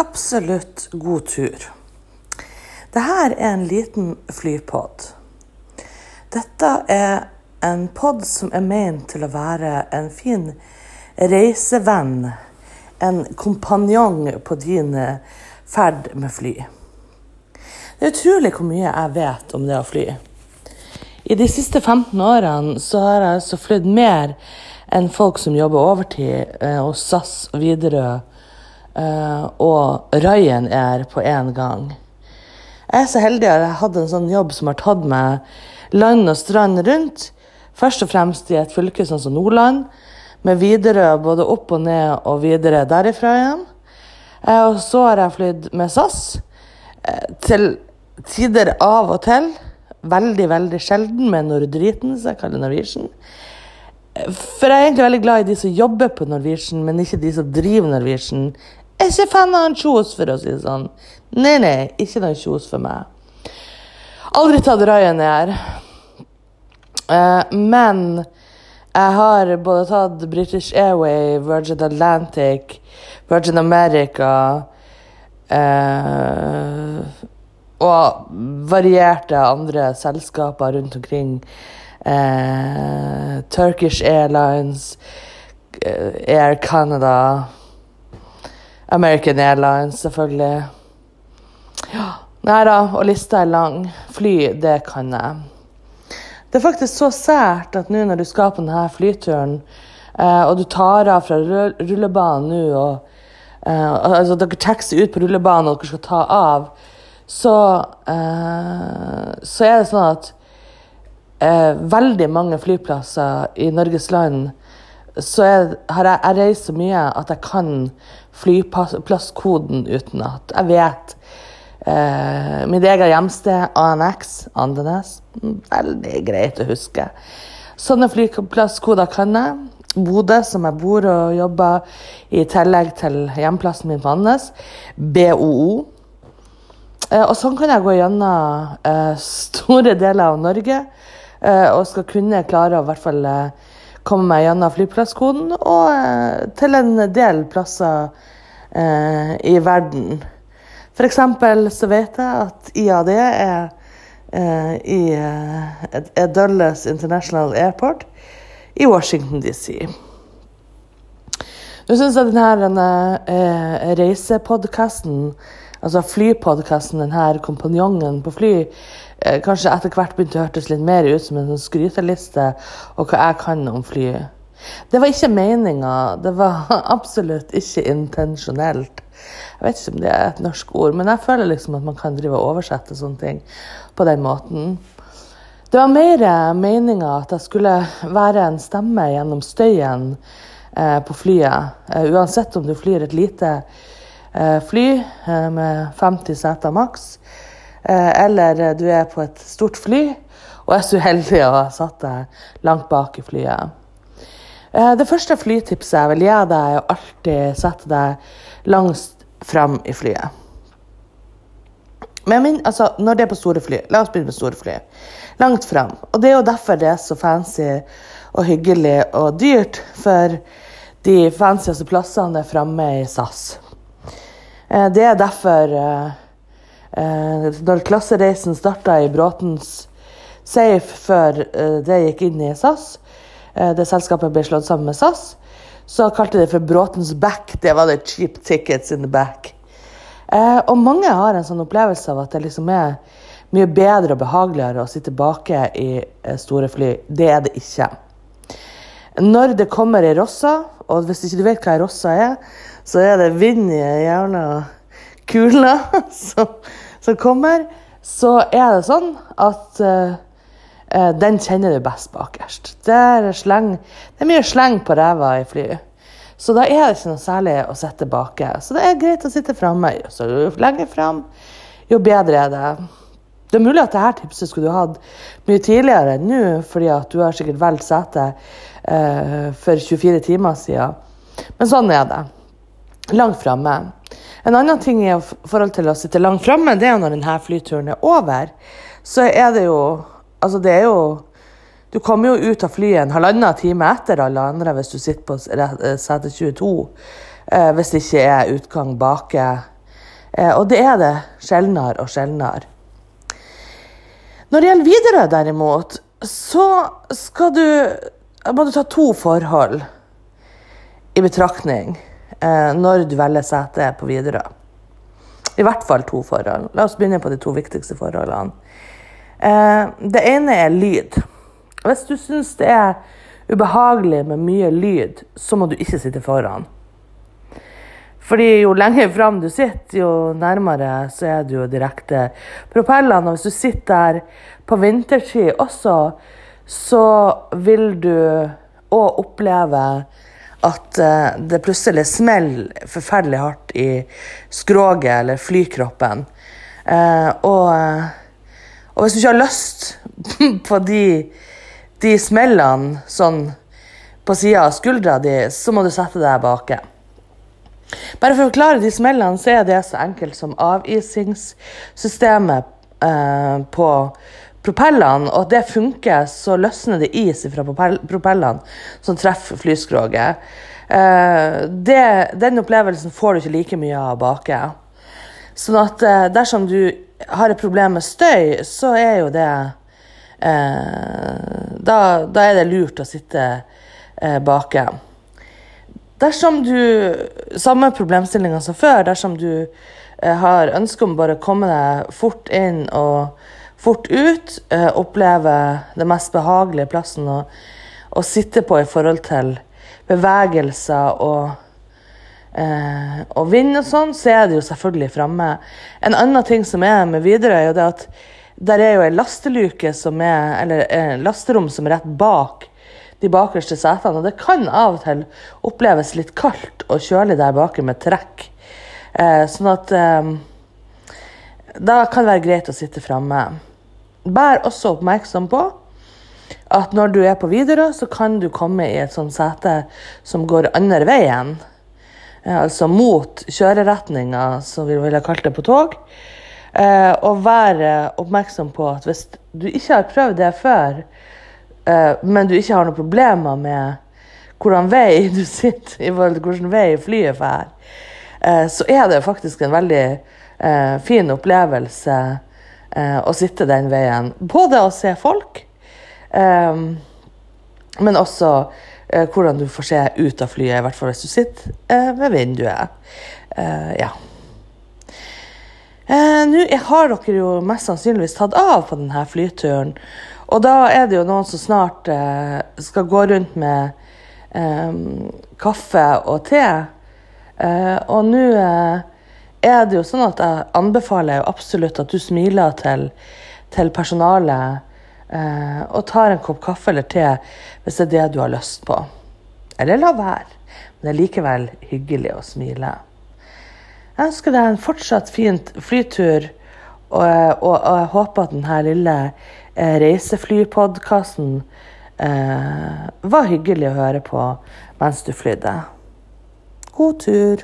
absolutt god tur. Dette er en liten flypod. Dette er en pod som er ment til å være en fin reisevenn. En kompanjong på din ferd med fly. Det er utrolig hvor mye jeg vet om det å fly. I de siste 15 årene så har jeg altså flydd mer enn folk som jobber overtid eh, hos SAS og Widerøe eh, og Ryanair på én gang. Jeg er så heldig at jeg hadde en sånn jobb som har tatt meg land og strand rundt. Først og fremst i et fylke sånn som Nordland, med Widerøe både opp og ned og videre derifra igjen. Eh, og så har jeg flydd med SAS eh, til tider av og til. Veldig, veldig sjelden med Nordriten, som jeg kaller Norwegian. For jeg er egentlig veldig glad i de som jobber på Norwegian, men ikke de som driver Norwegian. Jeg er ikke fan av en kjos, for å si det sånn. Nei, nei, ikke noen kjos for meg. Aldri tatt Ryanair. Uh, men jeg har både tatt British Airway, Virgin Atlantic, Virgin America uh, og varierte andre selskaper rundt omkring. Uh, Turkish Airlines, Air Canada, American Airlines, selvfølgelig. Ja, Nei da, og lista er lang. Fly, det kan jeg. Det er faktisk så sært at nå når du skal på denne flyturen, eh, og du tar av fra rullebanen nå, og eh, altså dere taxier ut på rullebanen og dere skal ta av, så, eh, så er det sånn at eh, veldig mange flyplasser i Norges land så jeg, har jeg, jeg reist så mye at jeg kan flyplasskoden utenat. Jeg vet eh, mitt eget hjemsted, ANX, Andenes. Veldig greit å huske. Sånne flyplasskoder kan jeg. Bodø, som jeg bor og jobber i tillegg til hjemplassen min på Andenes. BOO. Eh, og sånn kan jeg gå gjennom eh, store deler av Norge eh, og skal kunne klare å i hvert fall eh, komme meg gjennom flyplasskoden og eh, til en del plasser eh, i verden. Eksempel så vet jeg at IAD er eh, i eh, Dulles International Airport i Washington DC. Nå syns jeg denne eh, reisepodkasten, altså flypodkasten, denne kompanjongen på fly, kanskje etter hvert begynte å hørtes litt mer ut som en sånn skryteliste og hva jeg kan om fly. Det var ikke meninga. Det var absolutt ikke intensjonelt. Jeg vet ikke om det er et norsk ord, men jeg føler liksom at man kan drive og oversette sånne ting på den måten. Det var mer meninga at jeg skulle være en stemme gjennom støyen eh, på flyet. Eh, uansett om du flyr et lite eh, fly eh, med 50 seter maks, Eh, eller du er på et stort fly og er så uheldig å ha satt deg langt bak i flyet. Eh, det første flytipset jeg vil gi deg, er å alltid sette deg langst fram i flyet. Min, altså, når det er på store fly La oss begynne med store fly. Langt fram. Og det er jo derfor det er så fancy og hyggelig og dyrt. For de fancyeste plassene er framme i SAS. Eh, det er derfor Eh, når klassereisen starta i Bråtens Safe før eh, det gikk inn i SAS, eh, det selskapet ble slått sammen med SAS, så kalte de det for Bråtens back. Det var det cheap tickets in the back. og mange har en sånn opplevelse av at det liksom er mye bedre og behageligere å sitte bake i store fly. Det er det ikke. Når det kommer ei rossa, og hvis ikke du vet hva ei rossa er, så er det vind i jævla kula som, som, kommer, så er det sånn at uh, den kjenner du best bakerst. Det er, sleng, det er mye sleng på ræva i flyet. Så da er det ikke noe særlig å sitte baki. Så det er greit å sitte framme. Så jo lenger fram, jo bedre er det. Det er mulig at dette tipset skulle du hatt mye tidligere enn nå, fordi at du har sikkert valgt sete uh, for 24 timer siden. Men sånn er det. Langt framme. En annen ting i forhold til å sitte langt framme, det er når denne flyturen er over. Så er det jo Altså, det er jo Du kommer jo ut av flyet en halvannen time etter alle andre hvis du sitter på sete 22. Eh, hvis det ikke er utgang bake Eh, og det er det sjeldnere og sjeldnere. Når det gjelder Widerøe, derimot, så skal du, må du ta to forhold i betraktning eh, når du velger sete på Widerøe. I hvert fall to forhold. La oss begynne på de to viktigste forholdene. Eh, det ene er lyd. Hvis du syns det er ubehagelig med mye lyd, så må du ikke sitte foran. Fordi jo lenger fram du sitter, jo nærmere så er du jo direkte propellene. Og hvis du sitter der på vintertid også, så vil du òg oppleve at eh, det plutselig smeller forferdelig hardt i skroget eller flykroppen. Eh, og, og hvis du ikke har lyst på de, de smellene sånn på sida av skuldra di, så må du sette deg baki. Bare for å forklare de smellene, så er det så enkelt som avisingssystemet eh, på propellene. Og det funker, så løsner det is fra propellene som treffer flyskroget. Eh, den opplevelsen får du ikke like mye av baki. Sånn at eh, dersom du har et problem med støy, så er jo det eh, da, da, er det lurt å sitte eh. Dersom du Samme problemstillinga som før. Dersom du har ønske om bare å komme deg fort inn og fort ut, eh, oppleve den mest behagelige plassen å, å, sitte på i forhold til bevegelser og, eh, og vind og sånn, så er det jo selvfølgelig framme. En annen ting som er med Widerøe, er jo det at der er jo ei lasteluke som er, eller en lasterom som er rett bak de bakerste setene. Og det kan av og til oppleves litt kaldt og kjølig der baki med trekk. Eh, sånn at eh, Da kan det være greit å sitte framme. Vær også oppmerksom på at når du er på Widerøe, så kan du komme i et sånt sete som går andre veien. Eh, altså mot kjøreretninga, som vi ville kalt det på tog. Eh, og vær oppmerksom på at hvis du ikke har prøvd det før, Eh, men du ikke har noen problemer med hvordan vei du sitter i forhold til hvordan vei flyet drar, uh, så er det faktisk en veldig fin opplevelse å sitte den veien. Både å se folk, men også hvordan du får se ut av flyet, i hvert fall hvis du sitter ved vinduet. ja. Nå har dere jo mest sannsynligvis tatt av på denne flyturen. Og da er det jo noen som snart eh, skal gå rundt med eh, kaffe og te. Eh, og nå eh, er det jo sånn at jeg anbefaler jo absolutt at du smiler til, til personalet eh, og tar en kopp kaffe eller te hvis det er det du har lyst på. Eller la være. Men det er likevel hyggelig å smile. Jeg ønsker deg en fortsatt fin flytur, og, og, og jeg håper at denne lille Eh, reiseflypodkasten eh, var hyggelig å høre på mens du flydde. God tur.